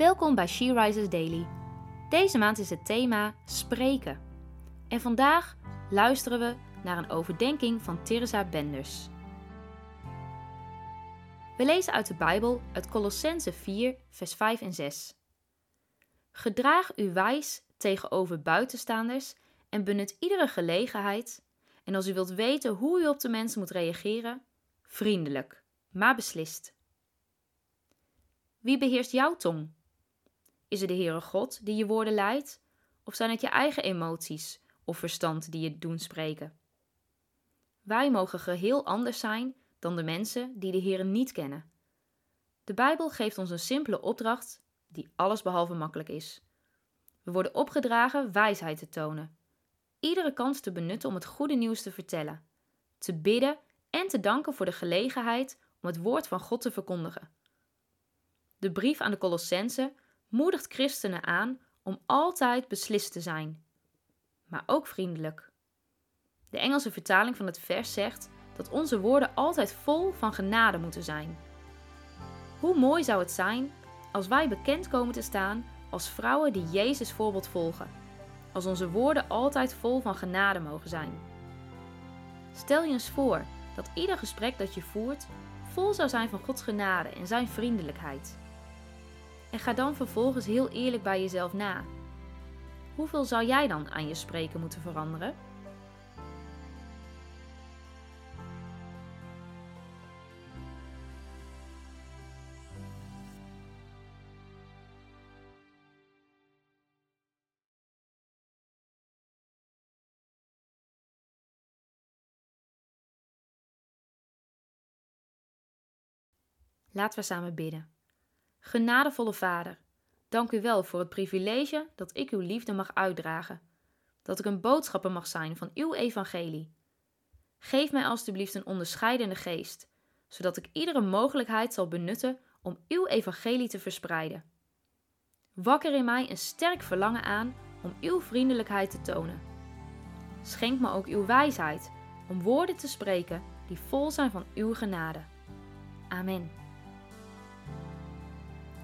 Welkom bij She Rises Daily. Deze maand is het thema spreken. En vandaag luisteren we naar een overdenking van Teresa Benders. We lezen uit de Bijbel uit Colossense 4, vers 5 en 6. Gedraag u wijs tegenover buitenstaanders en benut iedere gelegenheid. En als u wilt weten hoe u op de mensen moet reageren, vriendelijk, maar beslist. Wie beheerst jouw tong? Is het de Heere God die je woorden leidt? Of zijn het je eigen emoties of verstand die je doen spreken? Wij mogen geheel anders zijn dan de mensen die de Heere niet kennen. De Bijbel geeft ons een simpele opdracht die allesbehalve makkelijk is. We worden opgedragen wijsheid te tonen, iedere kans te benutten om het goede nieuws te vertellen, te bidden en te danken voor de gelegenheid om het woord van God te verkondigen. De brief aan de Colossense moedigt christenen aan om altijd beslist te zijn, maar ook vriendelijk. De Engelse vertaling van het vers zegt dat onze woorden altijd vol van genade moeten zijn. Hoe mooi zou het zijn als wij bekend komen te staan als vrouwen die Jezus voorbeeld volgen, als onze woorden altijd vol van genade mogen zijn. Stel je eens voor dat ieder gesprek dat je voert vol zou zijn van Gods genade en zijn vriendelijkheid. En ga dan vervolgens heel eerlijk bij jezelf na. Hoeveel zou jij dan aan je spreken moeten veranderen? Laten we samen bidden. Genadevolle Vader, dank u wel voor het privilege dat ik uw liefde mag uitdragen, dat ik een boodschapper mag zijn van uw evangelie. Geef mij alstublieft een onderscheidende geest, zodat ik iedere mogelijkheid zal benutten om uw evangelie te verspreiden. Wakker in mij een sterk verlangen aan om uw vriendelijkheid te tonen. Schenk me ook uw wijsheid om woorden te spreken die vol zijn van uw genade. Amen.